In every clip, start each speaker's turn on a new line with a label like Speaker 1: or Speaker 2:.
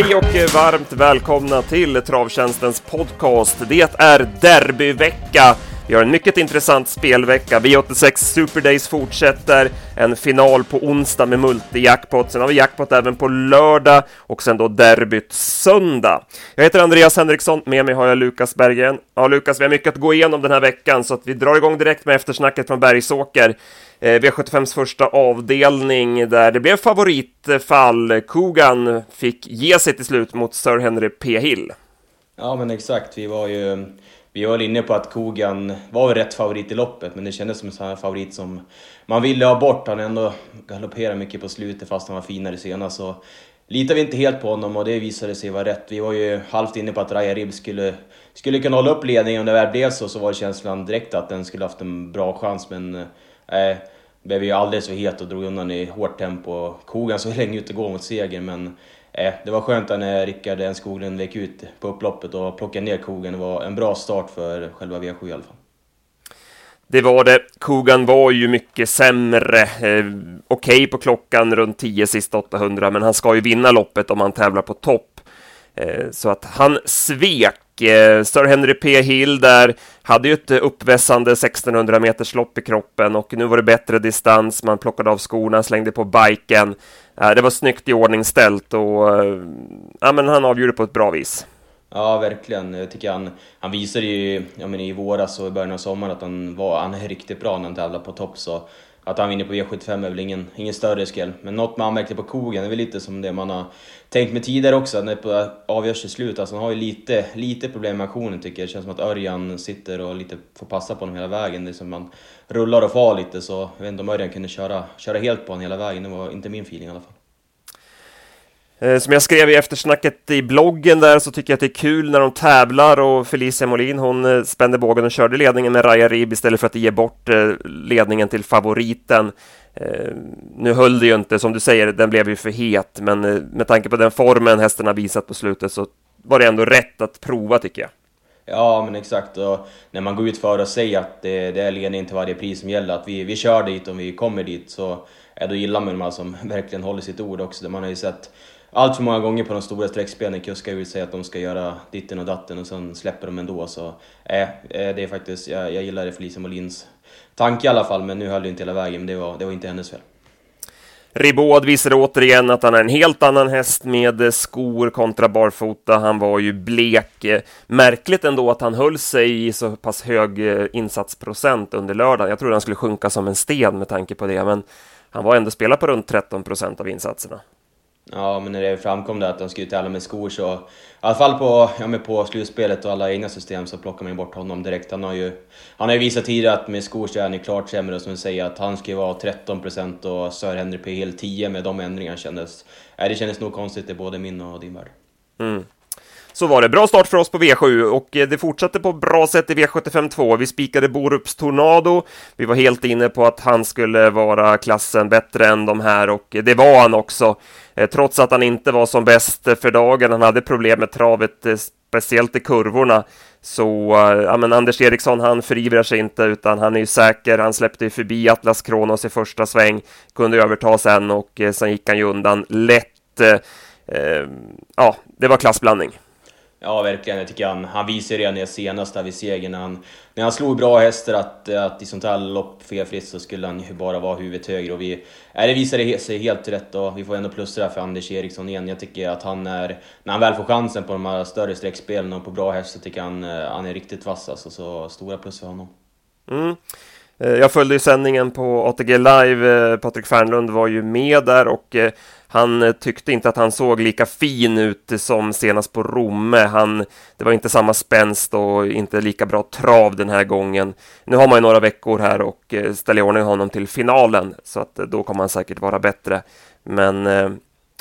Speaker 1: Hej och varmt välkomna till Travtjänstens podcast. Det är derbyvecka. Vi har en mycket intressant spelvecka. V86 Superdays fortsätter, en final på onsdag med multi-jackpot. Sen har vi jackpot även på lördag och sen då derbyt söndag. Jag heter Andreas Henriksson, med mig har jag Lukas Berggren. Ja, Lukas, vi har mycket att gå igenom den här veckan så att vi drar igång direkt med eftersnacket från Bergsåker. Eh, V75s första avdelning där det blev favoritfall. Kogan fick ge sig till slut mot Sir Henry P. Hill.
Speaker 2: Ja, men exakt. Vi var ju vi var inne på att Kogan var rätt favorit i loppet, men det kändes som en sån här favorit som man ville ha bort. Han ändå galopperat mycket på slutet fast han var finare senast. Så litar vi inte helt på honom och det visade sig vara rätt. Vi var ju halvt inne på att Raja Rib skulle, skulle kunna hålla upp ledningen. Om det väl blev så, så var känslan direkt att den skulle haft en bra chans, men eh, blev ju alldeles för het och drog undan i hårt tempo. Kogan såg länge ut att gå mot seger, men eh, det var skönt när Rickard N Skoglund vek ut på upploppet och plockade ner Kogan. Det var en bra start för själva V7 i alla fall.
Speaker 1: Det var det. Kogan var ju mycket sämre. Eh, Okej okay på klockan runt 10 sista 800, men han ska ju vinna loppet om han tävlar på topp. Eh, så att han svek. Eh, Sir Henry P. Hill där hade ju ett uppvässande 1600 meters lopp i kroppen och nu var det bättre distans. Man plockade av skorna, slängde på biken. Eh, det var snyggt i ordning ställt och eh, ja, men han avgjorde på ett bra vis.
Speaker 2: Ja, verkligen. Jag tycker han, han visade ju ja, men i våras och i början av sommaren att han, var, han är riktigt bra när han tävlar på topp. Så att han vinner på V75 är väl ingen, ingen större skräll. Men något man märkte på Kogen är väl lite som det man har tänkt med tidigare också, när det avgörs till slut. Alltså han har ju lite, lite problem med aktionen tycker jag. Det känns som att Örjan sitter och lite får passa på honom hela vägen. Det är som man rullar och far lite så jag vet inte om Örjan kunde köra, köra helt på honom hela vägen. Det var inte min feeling i alla fall.
Speaker 1: Eh, som jag skrev i eftersnacket i bloggen där så tycker jag att det är kul när de tävlar och Felicia Molin hon eh, spände bågen och körde ledningen med Raja Rib istället för att ge bort eh, ledningen till favoriten. Nu höll det ju inte, som du säger, den blev ju för het, men med tanke på den formen hästen har visat på slutet så var det ändå rätt att prova tycker jag.
Speaker 2: Ja, men exakt. Och när man går ut för att säga att det, det är ledningen till varje pris som gäller, att vi, vi kör dit om vi kommer dit, så ja, då gillar man de som verkligen håller sitt ord också. Man har ju sett allt för många gånger på de stora streckspelen kuskar vill säga att de ska göra ditten och datten och sen släpper de ändå. Så eh, eh det är faktiskt, jag, jag gillar det Felicia Molins tanke i alla fall, men nu höll det inte hela vägen. Men det var, det var inte hennes fel.
Speaker 1: Ribaud visade återigen att han är en helt annan häst med skor kontra barfota. Han var ju blek. Märkligt ändå att han höll sig i så pass hög eh, insatsprocent under lördagen. Jag trodde han skulle sjunka som en sten med tanke på det, men han var ändå spelad på runt 13 procent av insatserna.
Speaker 2: Ja, men när det framkom det att de skulle tävla med skor så, i alla fall på, ja, men på slutspelet och alla egna system så plockar man bort honom direkt. Han har ju, han har ju visat tidigare att med skor så är han ju klart sämre och som du säger att han ska vara 13% och Sir Henry P. Hill 10 med de ändringarna kändes, äh, det kändes nog konstigt i både min och din värld.
Speaker 1: Mm. Så var det. Bra start för oss på V7 och eh, det fortsatte på bra sätt i V752. Vi spikade Borups Tornado. Vi var helt inne på att han skulle vara klassen bättre än de här och eh, det var han också. Eh, trots att han inte var som bäst för dagen. Han hade problem med travet, speciellt i kurvorna. Så ja, men Anders Eriksson, han förivrar sig inte, utan han är ju säker. Han släppte förbi Atlas Kronos i första sväng, kunde överta sen och sen gick han ju undan lätt. Ja, det var klassblandning.
Speaker 2: Ja, verkligen. Jag tycker han, han visade redan i senast här vid segern när han, när han slog bra hästar att, att i sånt här lopp felfritt så skulle han ju bara vara huvudet högre och vi... Äh, det visade sig helt rätt och vi får ändå plus där för Anders Eriksson igen. Jag tycker att han är... När han väl får chansen på de här större streckspelen och på bra hästar tycker han han är riktigt vass alltså, så stora plus för honom.
Speaker 1: Mm. Eh, jag följde ju sändningen på ATG Live, eh, Patrik Fernlund var ju med där och eh, han eh, tyckte inte att han såg lika fin ut som senast på Romme. Han, det var inte samma spänst och inte lika bra trav den här gången. Nu har man ju några veckor här och eh, ställer i ordning honom till finalen, så att eh, då kommer han säkert vara bättre. Men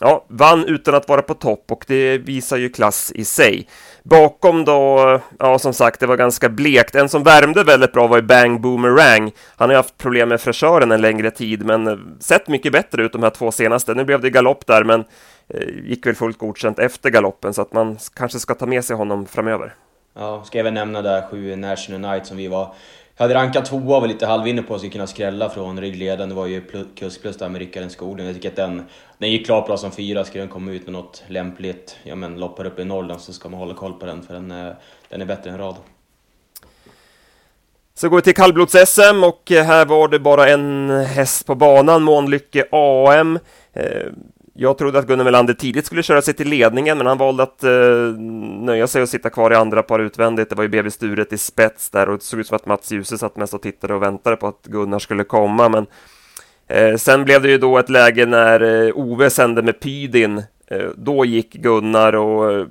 Speaker 1: ja, vann utan att vara på topp och det visar ju klass i sig. Bakom då, ja som sagt, det var ganska blekt. En som värmde väldigt bra var ju Bang Boomerang. Han har ju haft problem med fräschören en längre tid, men eh, sett mycket bättre ut de här två senaste. Nu blev det galopp där, men eh, gick väl fullt godkänt efter galoppen, så att man kanske ska ta med sig honom framöver.
Speaker 2: Ja, ska även nämna där sju National Night som vi var jag hade rankat tvåa och var lite halvinne på att skulle kunna skrälla från ryggleden, Det var ju kusk plus där med Rickard Skoglund. Jag tycker att den, den gick klart bra som fyra. Skulle den komma ut med något lämpligt, ja men loppar upp i Norrland så ska man hålla koll på den för den är, den är bättre än rad.
Speaker 1: Så går vi till kallblods-SM och eh, här var det bara en häst på banan, Månlycke AM. Eh, jag trodde att Gunnar Melander tidigt skulle köra sig till ledningen, men han valde att eh, nöja sig och sitta kvar i andra par utvändigt. Det var ju BB Sturet i spets där och det såg ut som att Mats Djuse satt mest och tittade och väntade på att Gunnar skulle komma. Men eh, sen blev det ju då ett läge när eh, Ove sände med Pydin. Eh, då gick Gunnar och eh,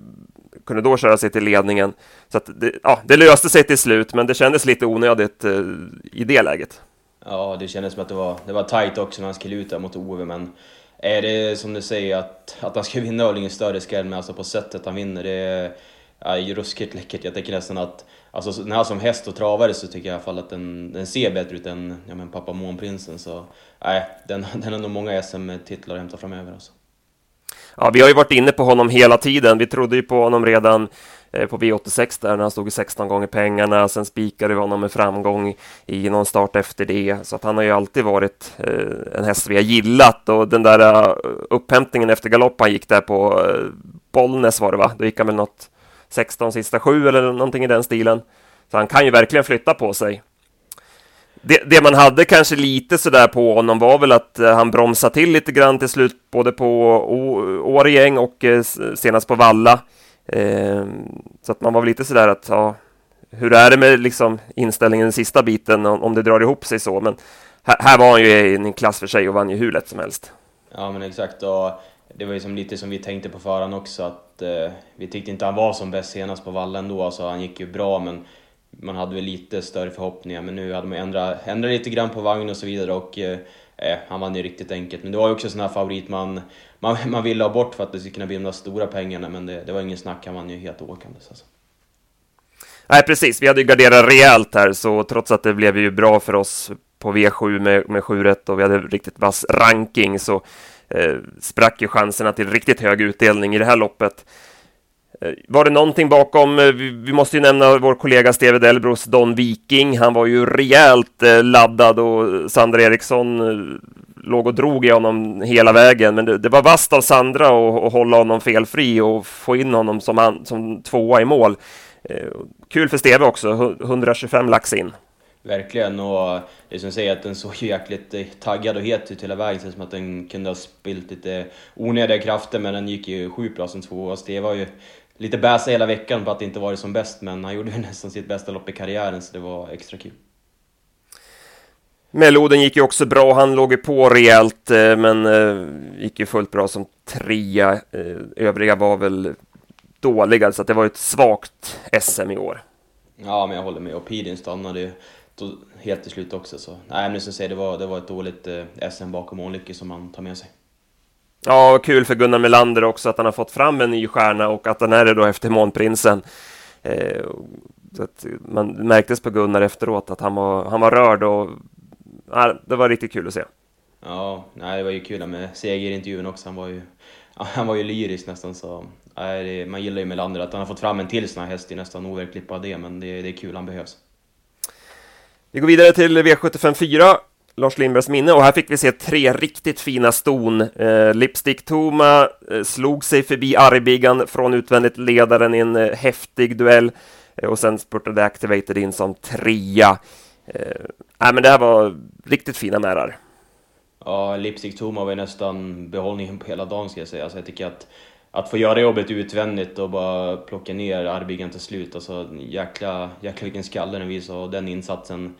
Speaker 1: kunde då köra sig till ledningen. Så att det, ja, det löste sig till slut, men det kändes lite onödigt eh, i det läget.
Speaker 2: Ja, det kändes som att det var, det var tajt också när han skulle ut där mot Ove, men är det som du säger att, att han ska vinna öl ingen större skräll, men alltså på sättet han vinner, det är ja, ruskigt läckert. Jag tänker nästan att, alltså när han som häst och travare så tycker jag i alla fall att den, den ser bättre ut än ja, men pappa Månprinsen. Så nej, den, den har nog många SM-titlar att hämta framöver alltså.
Speaker 1: Ja, vi har ju varit inne på honom hela tiden. Vi trodde ju på honom redan Eh, på V86 där när han stod i 16 gånger pengarna. Sen spikade vi honom med framgång i någon start efter det. Så att han har ju alltid varit eh, en häst vi har gillat och den där eh, upphämtningen efter galopp han gick där på eh, Bollnäs var det va? Då gick han väl något 16 sista sju eller någonting i den stilen. Så han kan ju verkligen flytta på sig. Det, det, man hade kanske lite sådär på honom var väl att han bromsade till lite grann till slut, både på Årjäng och senast på Valla. Ehm, så att man var lite sådär att, ja, hur är det med liksom inställningen den sista biten om, det drar ihop sig så? Men här, här var han ju i en klass för sig och vann ju hur lätt som helst.
Speaker 2: Ja, men exakt. Och det var ju som lite som vi tänkte på förhand också, att eh, vi tyckte inte han var som bäst senast på vallen då. Alltså, han gick ju bra, men man hade väl lite större förhoppningar. Men nu hade man ändrat, ändrat lite grann på vagn och så vidare och eh, eh han vann ju riktigt enkelt. Men det var ju också en sån här favorit man man, man ville ha bort för att det skulle kunna bli de där stora pengarna, men det, det var ingen snack, han vann ju helt åkandes alltså.
Speaker 1: Nej, precis. Vi hade ju garderat rejält här, så trots att det blev ju bra för oss på V7 med, med 7 rätt och vi hade riktigt vass ranking så eh, sprack ju chanserna till riktigt hög utdelning i det här loppet. Eh, var det någonting bakom? Eh, vi, måste ju nämna vår kollega Steve Delbros Don Viking. Han var ju rejält eh, laddad och Sandra Eriksson låg och drog i honom hela vägen, men det, det var vasst av Sandra att hålla honom felfri och få in honom som, han, som tvåa i mål. Kul för Steve också, 125 lax in.
Speaker 2: Verkligen, och det som säger att den såg ju jäkligt taggad och het ut hela vägen. Det som att den kunde ha spilt lite onödiga krafter, men den gick ju sjukt bra som tvåa. Steve har ju lite bäsa hela veckan på att det inte varit som bäst, men han gjorde ju nästan sitt bästa lopp i karriären, så det var extra kul.
Speaker 1: Meloden gick ju också bra, han låg ju på rejält eh, men eh, gick ju fullt bra som trea. Eh, övriga var väl dåliga, så det var ett svagt SM i år.
Speaker 2: Ja, men jag håller med. Och Pidin stannade ju helt till slut också. Så. Nej, men som säger, det var, det var ett dåligt SM bakom Månlycke som man tar med sig.
Speaker 1: Ja, kul för Gunnar Melander också att han har fått fram en ny stjärna och att han är det då efter Månprinsen. Eh, man märktes på Gunnar efteråt att han var, han var rörd och ja, det var riktigt kul att se.
Speaker 2: Ja, nej, det var ju kul med segerintervjun också. Han var ju, han var ju lyrisk nästan. Så, nej, man gillar ju Melander, att han har fått fram en till sån här häst är nästan overkligt bara det, men det, det är kul, han behövs.
Speaker 1: Vi går vidare till V75 4, Lars Lindbergs minne, och här fick vi se tre riktigt fina ston. Eh, Lipstick Toma eh, slog sig förbi Arbigan från utvändigt ledaren i en eh, häftig duell eh, och sen spurtade Activated in som trea. Eh, men det här var riktigt fina märar.
Speaker 2: Ja, Lipstick Toma var ju nästan behållningen på hela dagen ska jag säga. Alltså, jag tycker att, att få göra jobbet utvändigt och bara plocka ner Arbigan till slut, alltså jäkla, jäkla vilken skalle den visade och den insatsen.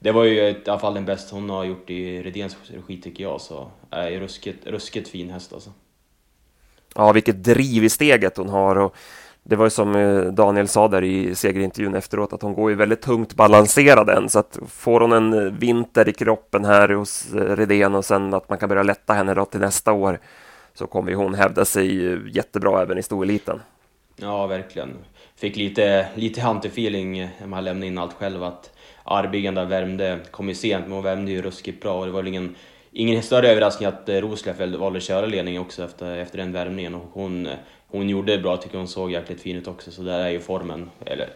Speaker 2: Det var ju i alla fall den bästa hon har gjort i Redéns regi tycker jag, så är ruskigt, ruskigt fin häst alltså.
Speaker 1: Ja, vilket driv i steget hon har och det var ju som eh, Daniel sa där i segerintervjun efteråt att hon går ju väldigt tungt balanserad än så att får hon en eh, vinter i kroppen här hos eh, Redén och sen att man kan börja lätta henne då till nästa år så kommer ju hon hävda sig jättebra även i stoeliten.
Speaker 2: Ja, verkligen. Fick lite, lite hunter-feeling när man lämnade in allt själv att Arbigen där värmde, kom ju sent men hon värmde ju ruskigt bra och det var väl ingen, ingen större överraskning att eh, Roslöf valde att köra ledningen också efter, efter den värmningen och hon eh, hon gjorde det bra, tycker hon såg jäkligt fin ut också, så där är ju formen, eller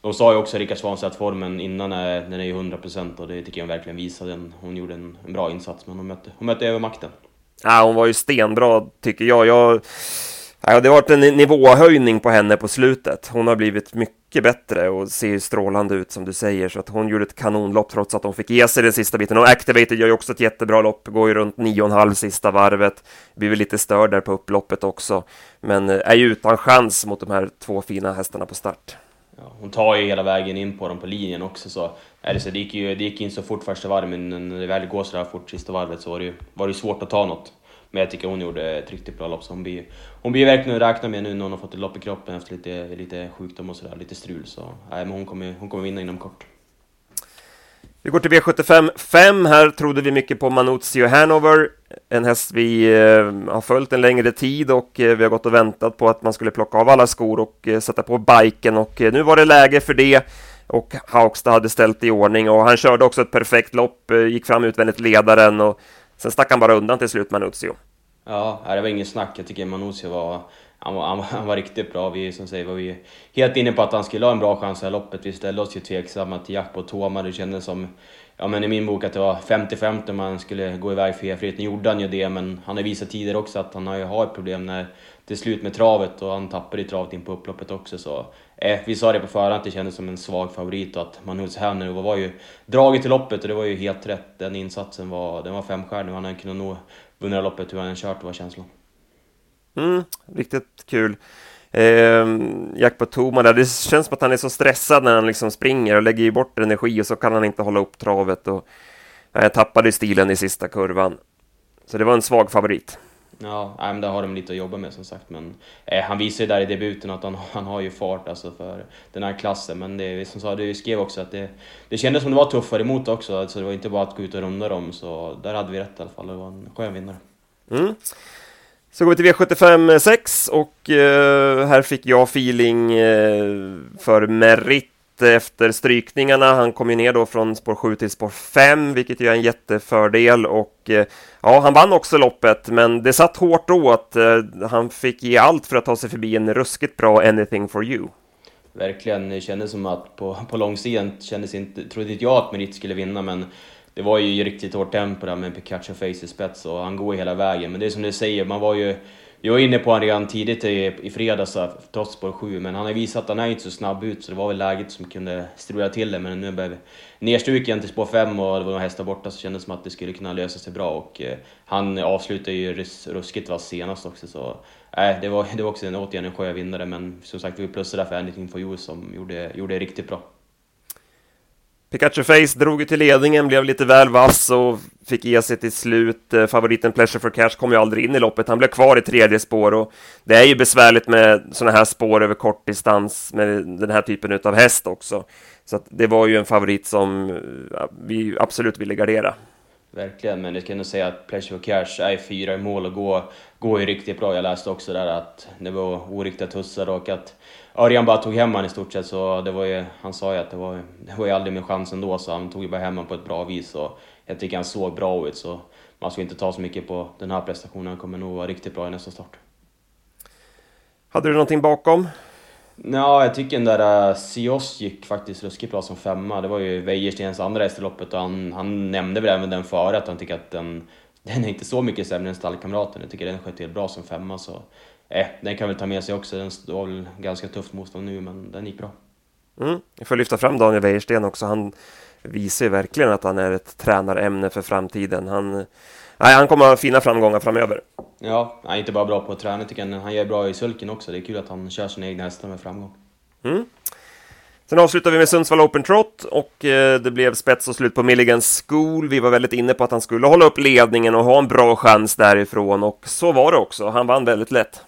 Speaker 2: de sa ju också Rickard Svanstedt att formen innan är, den är ju 100% och det tycker jag verkligen visade. Hon gjorde en, en bra insats men hon mötte, hon mötte övermakten.
Speaker 1: Ja, hon var ju stenbra tycker jag. jag ja, det har varit en nivåhöjning på henne på slutet. Hon har blivit mycket bättre och ser strålande ut som du säger. Så att hon gjorde ett kanonlopp trots att hon fick ge sig den sista biten. Och Activated gör ju också ett jättebra lopp, går ju runt 9,5 sista varvet. Blir väl lite störd där på upploppet också. Men eh, är ju utan chans mot de här två fina hästarna på start.
Speaker 2: Ja, hon tar ju hela vägen in på dem på linjen också så, är det, så det, gick ju, det gick in så fort första varvet men när det väl går så där fort sista varvet så var det ju var det svårt att ta något. Men jag tycker hon gjorde ett riktigt bra lopp så hon blir, hon blir verkligen att räkna med nu när hon har fått ett lopp i kroppen efter lite, lite sjukdom och sådär, lite strul. Så nej, men hon kommer, hon kommer vinna inom kort.
Speaker 1: Vi går till V75 5. Här trodde vi mycket på Manuzio Hanover, en häst vi eh, har följt en längre tid och eh, vi har gått och väntat på att man skulle plocka av alla skor och eh, sätta på biken och eh, nu var det läge för det och Haugstad hade ställt i ordning och han körde också ett perfekt lopp, eh, gick fram utvändigt ledaren och sen stack han bara undan till slut Manuzio.
Speaker 2: Ja, det var ingen snack. Jag tycker Manuzio var han var, han, han var riktigt bra. Vi som säger var vi helt inne på att han skulle ha en bra chans i loppet. Vi ställde oss ju tveksamma till jackpot Toma. Det kändes som, ja men i min bok att det var 50-50 om han skulle gå iväg för E-frihet. Nu gjorde han ju det, men han har visat tidigare också att han har ju har ett problem när till slut med travet och han tappade i travet in på upploppet också. Så eh, vi sa det på förhand att det kändes som en svag favorit och att Manus Hanner var ju draget till loppet och det var ju helt rätt. Den insatsen var, den var femstjärnig och han hade kunnat nå vunnit loppet hur han än kört var känslan.
Speaker 1: Mm, riktigt kul. Eh, Jack där, det känns som att han är så stressad när han liksom springer och lägger bort energi och så kan han inte hålla upp travet och eh, tappade stilen i sista kurvan. Så det var en svag favorit.
Speaker 2: Ja, men där har de lite att jobba med som sagt. Men eh, han visar ju där i debuten att han, han har ju fart alltså för den här klassen. Men det som sa, du skrev också att det, det kändes som det var tuffare emot också. Alltså det var inte bara att gå ut och runda dem. Så där hade vi rätt i alla fall. Det var en skön vinnare.
Speaker 1: Mm. Så går vi till V75 6 och eh, här fick jag feeling eh, för Merit efter strykningarna. Han kom ju ner då från spår 7 till spår 5, vilket ju är en jättefördel och eh, ja, han vann också loppet, men det satt hårt åt. Eh, han fick ge allt för att ta sig förbi en ruskigt bra Anything for you.
Speaker 2: Verkligen, det kändes som att på, på långsidan kändes inte, trodde inte jag att Merit skulle vinna, men det var ju riktigt hårt tempo där med Pikachu Face i spets och han går ju hela vägen. Men det är som du säger, man var ju... Vi var inne på honom redan tidigt i, i fredags, trots spår 7, men han har visat att han är inte så snabb ut så det var väl läget som kunde strula till det. Men nu blev nedstruken till spår 5 och det var några hästar borta så kändes det som att det skulle kunna lösa sig bra. Och eh, han avslutade ju rus, ruskigt var senast också så... Eh, det, var, det var också en, återigen en skön vinnare men som sagt vi plussade för Anything for You som gjorde, gjorde det riktigt bra.
Speaker 1: Pikachu Face drog ju till ledningen, blev lite väl vass och fick ge sig till slut. Eh, favoriten Pleasure for Cash kom ju aldrig in i loppet, han blev kvar i tredje spår och det är ju besvärligt med sådana här spår över kort distans med den här typen av häst också. Så att det var ju en favorit som eh, vi absolut ville gardera.
Speaker 2: Verkligen, men jag kan nog säga att Pleasure for Cash är fyra i mål och går, går ju riktigt bra. Jag läste också där att det var oriktiga tussar och att Örjan bara tog hem han i stort sett så det var ju, han sa ju att det var, det var ju aldrig min chans ändå så han tog ju bara hem honom på ett bra vis och jag tycker han såg bra ut så man ska inte ta så mycket på den här prestationen, han kommer nog vara riktigt bra i nästa start.
Speaker 1: Hade du någonting bakom?
Speaker 2: Ja, jag tycker den där uh, Sios gick faktiskt ruskigt bra som femma. Det var ju Wäjerstens andra häst i loppet och han, han nämnde väl även den före att han tycker att den, den är inte så mycket sämre än stallkamraten. Jag tycker den sköt helt bra som femma så eh, den kan väl ta med sig också. Den står väl ganska tufft motstånd nu, men den gick bra.
Speaker 1: Mm. Jag får lyfta fram Daniel Wäjersten också. Han visar ju verkligen att han är ett tränarämne för framtiden. Han, nej, han kommer ha fina framgångar framöver.
Speaker 2: Ja, han är inte bara bra på träna, tycker jag. Han gör bra i sulken också. Det är kul att han kör sina egna hästar med framgång.
Speaker 1: Mm. Sen avslutar vi med Sundsvall Open Trot och eh, det blev spets och slut på Milligans School. Vi var väldigt inne på att han skulle hålla upp ledningen och ha en bra chans därifrån och så var det också. Han vann väldigt lätt.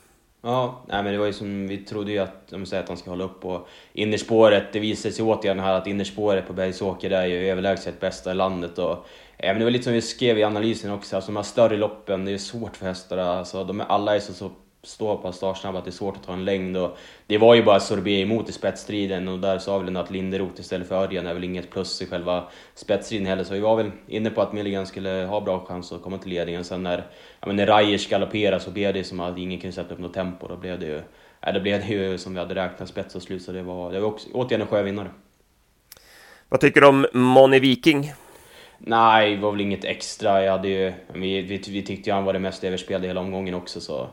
Speaker 2: Ja, nej men det var ju som vi trodde ju att, om säger att han ska hålla upp på innerspåret. Det visade sig återigen här att innerspåret på Bergsåker är ju överlägset bästa i landet och Eh, men det var lite som vi skrev i analysen också, alltså de här större loppen, det är svårt för hästar. Alltså, de är, alla är så, så stå på startsnabb att det är svårt att ta en längd. Och det var ju bara Sorbet emot i spetsstriden och där sa väl att Linderoth istället för Örjan är väl inget plus i själva spetsstriden heller. Så vi var väl inne på att Milligan skulle ha bra chans att komma till ledningen. Sen när, ja, men när Rajers galopperade så blev det som att ingen kunde sätta upp något tempo. Då blev det ju nej, då blev ju som vi hade räknat spets och slut, så det var, det var också, återigen en sjövinnare.
Speaker 1: Vad tycker du om Moni Viking?
Speaker 2: Nej, det var väl inget extra. Jag hade ju, vi, vi, vi tyckte ju han var det mest överspelade hela omgången också, så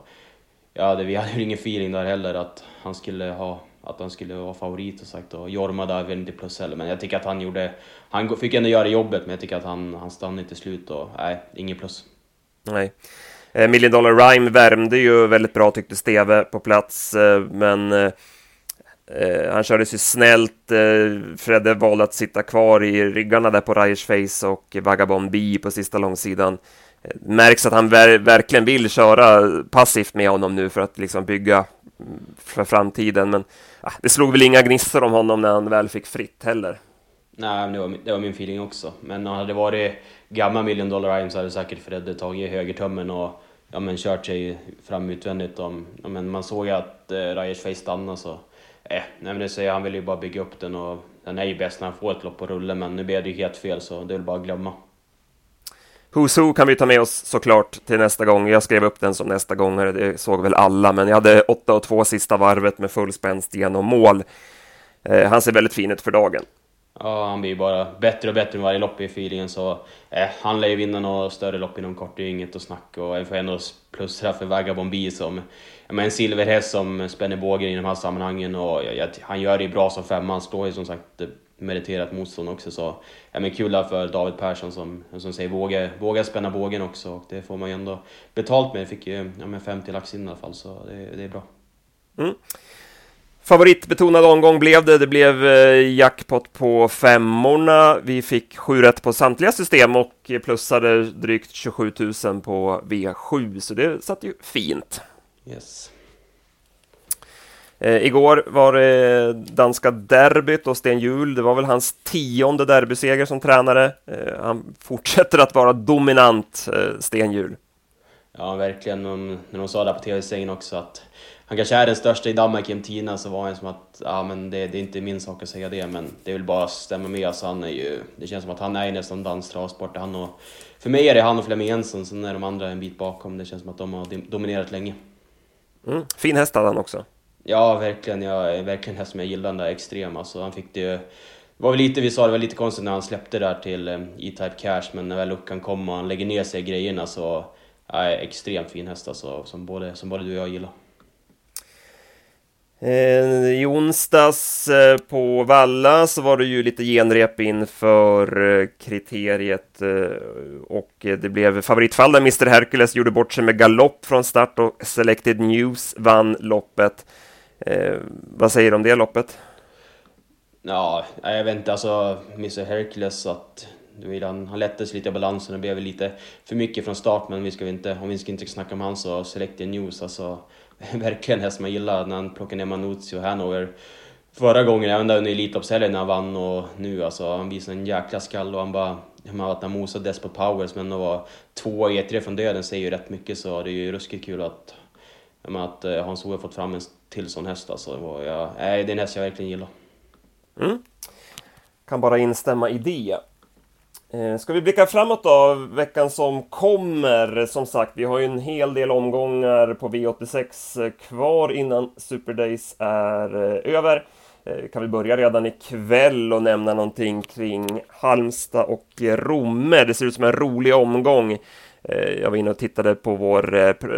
Speaker 2: ja, det, vi hade ju ingen feeling där heller att han skulle ha att han skulle vara favorit och sagt och Jorma där väl inte plus heller men jag tycker att han gjorde han fick ändå göra jobbet men jag tycker att han, han stannade till slut och nej, ingen plus.
Speaker 1: Nej. Eh, Million Dollar Rhyme värmde ju väldigt bra tyckte Steve på plats eh, men eh, eh, han körde sig snällt. Eh, Fredde valde att sitta kvar i ryggarna där på Ryers Face och Vagabond B på sista långsidan. Eh, märks att han ver verkligen vill köra passivt med honom nu för att liksom bygga mm, för framtiden. Men ah, det slog väl inga gnistor om honom när han väl fick fritt heller.
Speaker 2: Nej, det var, det var min feeling också. Men hade det varit gamla Million Dollar Ryan så hade säkert Fredde tagit högertummen och ja, men kört sig fram utvändigt. Om, ja, men man såg ju att eh, Ryers Face stannade så... Eh, nej, men det säger, han vill ju bara bygga upp den och den är ju bäst när han får ett lopp på rulle men nu blev det ju helt fel så det är väl bara att glömma.
Speaker 1: Who's Who kan vi ta med oss såklart till nästa gång. Jag skrev upp den som nästa gång, det såg väl alla, men jag hade 8 och 2 sista varvet med full spänst genom mål. Eh, han ser väldigt fin ut för dagen.
Speaker 2: Ja, han blir ju bara bättre och bättre med varje lopp i feelingen så eh, han lär ju vinna några större lopp inom kort, det är ju inget att snacka och jag får ändå plussa för Vagabond B som men en silverhäst som spänner bågen i de här sammanhangen och jag, jag, han gör det ju bra som femma, han slår ju som sagt meriterat motstånd också så ja, men kul för David Persson som, som säger våga, våga spänna bågen också och det får man ju ändå betalt med. Jag fick ju ja, men 50 lax in i alla fall så det, det är bra.
Speaker 1: Mm. Favoritbetonad omgång blev det. Det blev eh, jackpot på femmorna. Vi fick sju rätt på samtliga system och plussade drygt 27 000 på V7, så det satt ju fint.
Speaker 2: Yes.
Speaker 1: Eh, igår var det danska derbyt och Sten Hjul, det var väl hans tionde derbyseger som tränare. Eh, han fortsätter att vara dominant, eh, Sten Hjul.
Speaker 2: Ja, verkligen. när de sa det på tv-sängen också att han kanske är den största i Danmark genom tiderna så var han som att ja, men det, det, är inte min sak att säga det men det är väl bara att stämma med. Alltså, han är ju, det känns som att han är nästan dansk travsport. Han och, för mig är det han och Flemming Jensen, sen är de andra en bit bakom. Det känns som att de har dominerat länge.
Speaker 1: Mm, fin häst hade han också.
Speaker 2: Ja, verkligen. Jag verkligen häst som jag gillar, den där extrema. Alltså, han fick det det var väl lite, vi sa det var lite konstigt när han släppte där till eh, E-Type Cash, men när väl luckan kom och han lägger ner sig i grejerna så... Ja, extremt fin häst alltså, som både, som både du och jag gillar.
Speaker 1: Eh, I onsdags eh, på Valla så var det ju lite genrep inför eh, kriteriet eh, och det blev favoritfall där Mr Hercules gjorde bort sig med galopp från start och Selected News vann loppet. Eh, vad säger du om det loppet?
Speaker 2: Ja, jag vet inte, alltså Mr Hercules att han, han sig lite i balansen och blev lite för mycket från start men vi ska inte, om vi ska inte snacka om han så Selected News alltså verkligen häst man gillar när han plockade ner Manuzio och Hanover förra gången, även där under Elitloppshelgen när han vann och nu alltså. Han visade en jäkla skall och han bara... Att han mosade Despot Powers men att vara tvåa i E3 från döden säger ju rätt mycket så det är ju ruskigt kul att, att eh, Hans-Ove fått fram en till sån häst alltså. Jag, det är en häst jag verkligen gillar.
Speaker 1: Mm. Kan bara instämma i det. Eh, ska vi blicka framåt då, veckan som kommer? Som sagt, vi har ju en hel del omgångar på V86 eh, kvar innan Super Days är eh, över. Vi kan vi börja redan ikväll och nämna någonting kring Halmstad och Romme? Det ser ut som en rolig omgång. Jag var inne och tittade på vår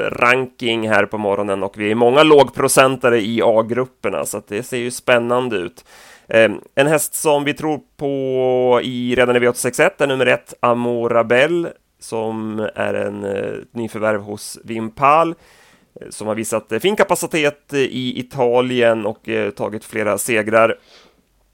Speaker 1: ranking här på morgonen och vi är många lågprocentare i A-grupperna så det ser ju spännande ut. Ehm, en häst som vi tror på i redan i V861 är nummer ett Amorabel som är en eh, nyförvärv hos Vimpal eh, som har visat eh, fin kapacitet eh, i Italien och eh, tagit flera segrar.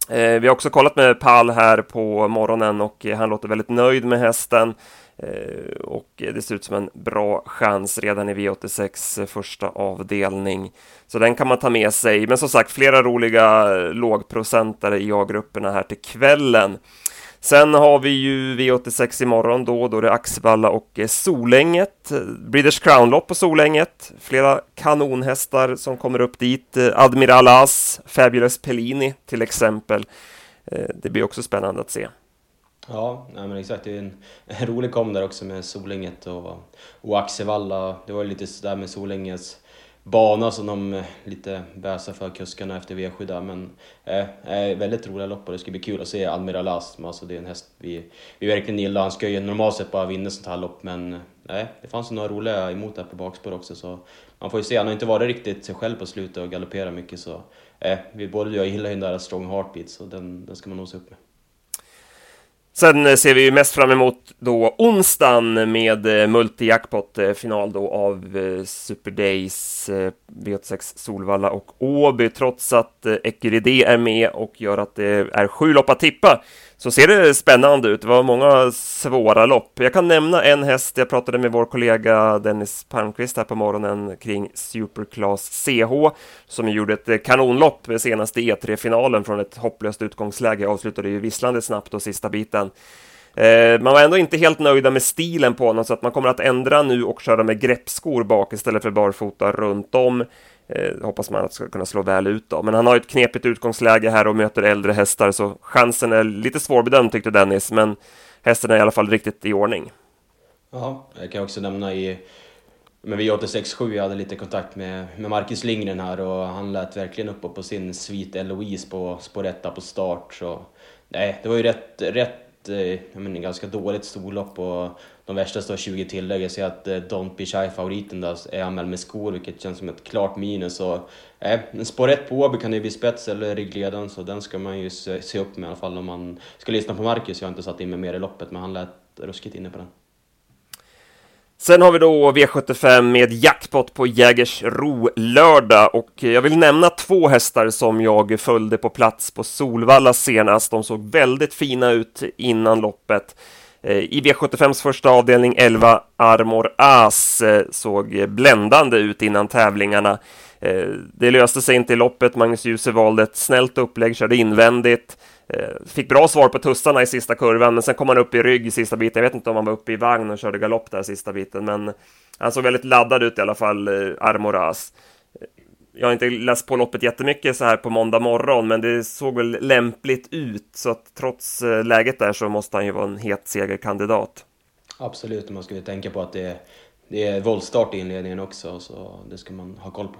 Speaker 1: Eh, vi har också kollat med Pal här på morgonen och han låter väldigt nöjd med hästen. Eh, och det ser ut som en bra chans redan i V86 eh, första avdelning. Så den kan man ta med sig. Men som sagt, flera roliga eh, lågprocentare i A-grupperna här till kvällen. Sen har vi ju V86 imorgon då, då det är Axevalla och Solänget. Breeders Crown-lopp på Solänget. Flera kanonhästar som kommer upp dit. Admiral As, Fabulous Pellini till exempel. Det blir också spännande att se.
Speaker 2: Ja, nej men exakt. Det är en, en rolig kom där också med Solänget och, och Axevalla. Det var ju lite sådär med Solänges bana som de eh, lite bäsar för kuskarna efter V7 där. Men eh, eh, väldigt roliga lopp och det ska bli kul att se Almira Lasm. Alltså det är en häst vi, vi verkligen gillar. Han ska ju normalt sett bara vinna sånt här lopp men eh, det fanns några roliga emot där på bakspår också så man får ju se. Han har inte varit riktigt sig själv på slutet och galopperat mycket så eh, vi både jag gillar ju den där Strong Heartbeat så den, den ska man nog se upp med.
Speaker 1: Sen eh, ser vi ju mest fram emot då onsdagen med eh, multi-jackpot-final då av eh, Super Days, V86 Solvalla och Åby. Trots att Ecuridé är med och gör att det är sju lopp att tippa så ser det spännande ut. Det var många svåra lopp. Jag kan nämna en häst. Jag pratade med vår kollega Dennis Palmqvist här på morgonen kring Superclass CH som gjorde ett kanonlopp med senaste E3-finalen från ett hopplöst utgångsläge. Avslutade ju visslande snabbt och sista biten. Eh, man var ändå inte helt nöjda med stilen på honom så att man kommer att ändra nu och köra med greppskor bak istället för barfota runt om. Eh, hoppas man att ska kunna slå väl ut då. Men han har ett knepigt utgångsläge här och möter äldre hästar så chansen är lite svårbedömd tyckte Dennis. Men hästen är i alla fall riktigt i ordning.
Speaker 2: Ja, jag kan också nämna i men vi 867 jag hade lite kontakt med, med Marcus Lindgren här och han lät verkligen uppe på sin svit Eloise på spår 1 på start. Så nej, det var ju rätt, rätt Eh, jag menar, ganska dåligt storlopp och de värsta står 20 tillägg. Jag ser att eh, Don't Be Shy-favoriten är anmäld med skor, vilket känns som ett klart minus. Och, eh, spår 1 på Åby kan ju bli spets eller ryggledaren, så den ska man ju se, se, upp med i alla fall om man ska lyssna på Marcus. Jag har inte satt in mig mer i loppet, men han lät ruskigt inne på den.
Speaker 1: Sen har vi då V75 med jackpot på Jägersro lördag och jag vill nämna två hästar som jag följde på plats på Solvalla senast. De såg väldigt fina ut innan loppet. Eh, I V75s första avdelning 11 Armor As eh, såg bländande ut innan tävlingarna. Eh, det löste sig inte i loppet. Magnus Djuse valde ett snällt upplägg, körde invändigt. Eh, fick bra svar på tussarna i sista kurvan, men sen kom han upp i rygg i sista biten. Jag vet inte om han var uppe i vagn och körde galopp där sista biten, men han såg väldigt laddad ut i alla fall, eh, Armoras. Eh, jag har inte läst på loppet jättemycket så här på måndag morgon, men det såg väl lämpligt ut, så att trots läget där så måste han ju vara en het segerkandidat.
Speaker 2: Absolut, man ska ju tänka på att det är, det är våldstart i inledningen också, så det ska man ha koll på.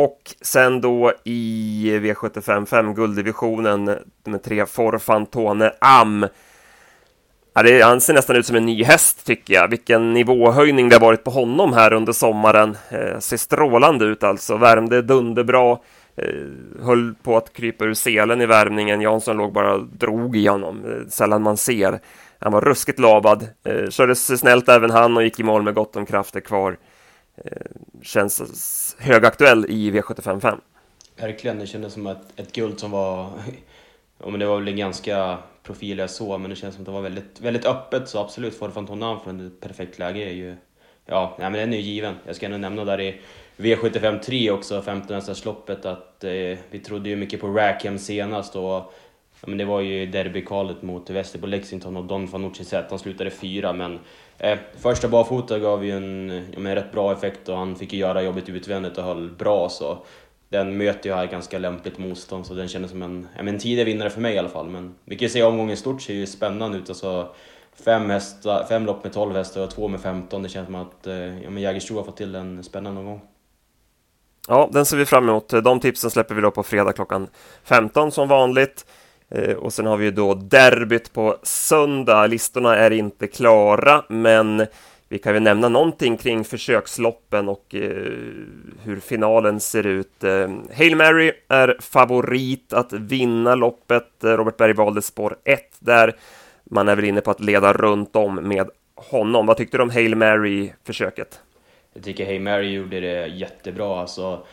Speaker 1: Och sen då i V75 5 gulddivisionen med tre Forfantone Am. Ja, det, han ser nästan ut som en ny häst tycker jag. Vilken nivåhöjning det har varit på honom här under sommaren. Eh, ser strålande ut alltså. Värmde dunderbra. Eh, höll på att krypa ur selen i värmningen. Jansson låg bara och drog i honom. Eh, sällan man ser. Han var ruskigt lavad. Eh, kördes snällt även han och gick i mål med gott om krafter kvar. Eh, känns högaktuell i V755.
Speaker 2: Verkligen, det kändes som ett, ett guld som var... Ja, men det var väl en ganska profillös så, men det känns som att det var väldigt, väldigt öppet, så absolut, får Fantonan från ett perfekt läge är ju... Ja, nej, men den är ju given. Jag ska ändå nämna där i V75 3 också, 15 loppet att eh, vi trodde ju mycket på Rackham senast och ja, men det var ju derbykvalet mot Västerbo Lexington och Don Fanucci Z. Han slutade fyra, men Eh, första barfota gav ju en, ja, en rätt bra effekt och han fick ju göra jobbet utvändigt och höll bra så den möter ju här ganska lämpligt motstånd så den kändes som en, ja, en tidig vinnare för mig i alla fall. Men vi kan ju se omgången stort ser ju spännande ut. Alltså, fem, hästar, fem lopp med 12 hästar och två med 15. Det känns som att eh, ja, Jägersro har fått till en spännande omgång.
Speaker 1: Ja, den ser vi fram emot. De tipsen släpper vi då på fredag klockan 15 som vanligt. Eh, och sen har vi ju då derbyt på söndag. Listorna är inte klara, men vi kan väl nämna någonting kring försöksloppen och eh, hur finalen ser ut. Eh, Hail Mary är favorit att vinna loppet. Robert Berg valde spår 1 där. Man är väl inne på att leda runt om med honom. Vad tyckte du om Hail Mary-försöket?
Speaker 2: Jag tycker Hail Mary gjorde det jättebra. Alltså,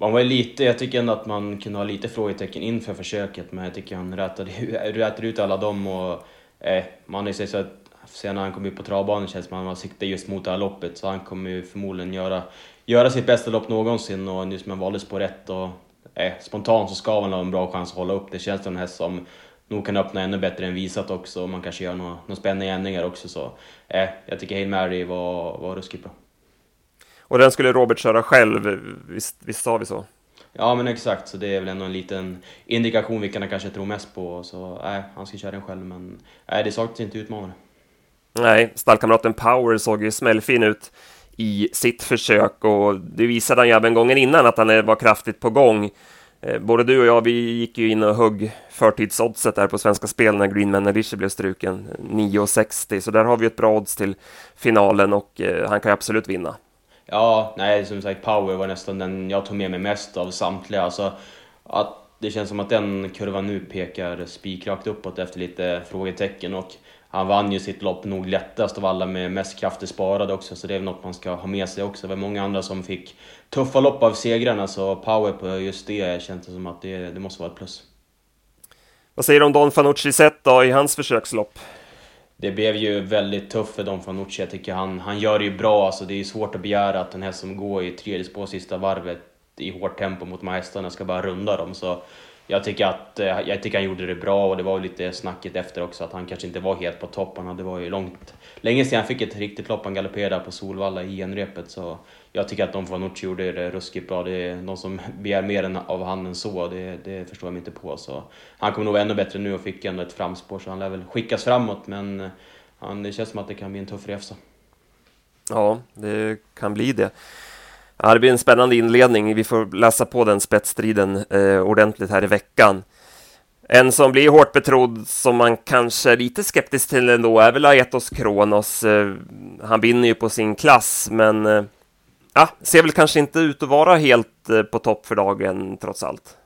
Speaker 2: man var lite, jag tycker ändå att man kunde ha lite frågetecken inför försöket, men jag tycker han rätade, rätade ut alla dem och eh, man har ju sett så att sen när han kom ut på travbanan känns det som att han siktar just mot det här loppet, så han kommer ju förmodligen göra, göra sitt bästa lopp någonsin och nu som han valdes på rätt och eh, spontant så ska han ha en bra chans att hålla upp. Det känns som en häst som nog kan öppna ännu bättre än visat också och man kanske gör några, några spännande ändringar också så eh, jag tycker Hail Mary var, var ruskigt bra.
Speaker 1: Och den skulle Robert köra själv, visst, visst sa vi så?
Speaker 2: Ja men exakt, så det är väl ändå en liten indikation vilka han kanske tror mest på. Så nej, han ska köra den själv men nej, det saknas inte utmanare.
Speaker 1: Nej, stallkamraten Power såg ju smällfin ut i sitt försök och det visade han ju även gången innan att han var kraftigt på gång. Eh, både du och jag, vi gick ju in och högg förtidsoddset där på Svenska Spel när Green Man Edition blev struken, 9,60, så där har vi ett bra odds till finalen och eh, han kan ju absolut vinna.
Speaker 2: Ja, nej, som sagt, Power var nästan den jag tog med mig mest av samtliga. Alltså, att det känns som att den kurvan nu pekar spikrakt uppåt efter lite frågetecken och han vann ju sitt lopp nog lättast av alla med mest krafter sparade också, så det är något man ska ha med sig också. Det var många andra som fick tuffa lopp av segrarna, så power på just det känns det som att det, det måste vara ett plus.
Speaker 1: Vad säger du om Don Fanucci sett då i hans försökslopp?
Speaker 2: Det blev ju väldigt tufft för Don Fanucci. Jag tycker han, han gör det ju bra. Alltså det är ju svårt att begära att den här som går i tredje spår sista varvet i hårt tempo mot de här hästarna ska bara runda dem. Så jag tycker att eh, jag tycker han gjorde det bra och det var lite snacket efter också att han kanske inte var helt på topp. Han hade var ju långt, länge sedan han fick ett riktigt lopp. Han galopperade på Solvalla i genrepet så jag tycker att Don Fanucci gjorde det ruskigt bra. Det är någon som begär mer än av han än så. Det, det förstår jag mig inte på. Så han kommer nog vara ännu bättre nu och fick ändå ett framspår så han lär väl skickas framåt. Men han, det känns som att det kan bli en tuff resa.
Speaker 1: Ja, det kan bli det. Ja, det blir en spännande inledning. Vi får läsa på den spetsstriden eh, ordentligt här i veckan. En som blir hårt betrodd, som man kanske är lite skeptisk till ändå, är väl Aetos Kronos. Eh, han vinner ju på sin klass, men eh, ja, ser väl kanske inte ut att vara helt eh, på topp för dagen trots allt.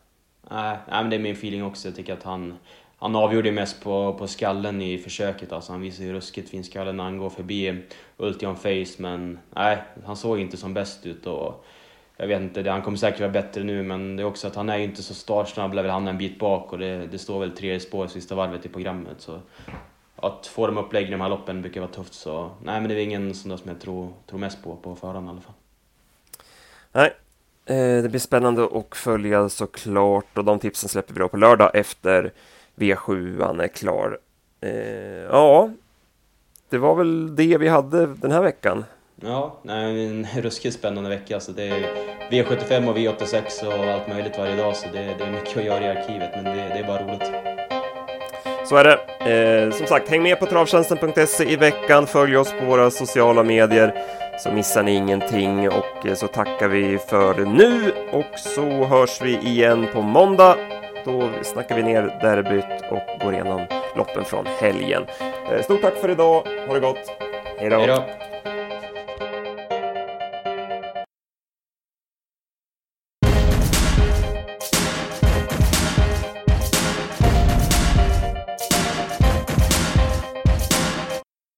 Speaker 2: Nej, men det är min feeling också. Jag tycker att han, han avgjorde mest på, på skallen i försöket. Alltså, han visar ju ruskigt fin skalle när han går förbi Ultion Face, men nej, han såg inte som bäst ut. Och jag vet inte, han kommer säkert vara bättre nu, men det är också att han är ju inte så startsnabb, lär väl hamna en bit bak och det, det står väl tredje spår sista varvet i programmet. Så att få dem upplägg i de här loppen brukar vara tufft, så nej, men det är ingen sån där som jag tror, tror mest på på förhand i alla fall.
Speaker 1: Nej, eh, det blir spännande att följa såklart och de tipsen släpper vi då på lördag efter V7 är klar. Eh, ja, det var väl det vi hade den här veckan.
Speaker 2: Ja, nej, en ruskigt spännande vecka. Så det är V75 och V86 och allt möjligt varje dag, så det, det är mycket att göra i arkivet, men det, det är bara roligt.
Speaker 1: Så är det. Eh, som sagt, häng med på travtjänsten.se i veckan. Följ oss på våra sociala medier så missar ni ingenting och eh, så tackar vi för nu och så hörs vi igen på måndag. Då snackar vi ner derbyt och går igenom loppen från helgen. Eh, stort tack för idag. Ha det gott. Hej då.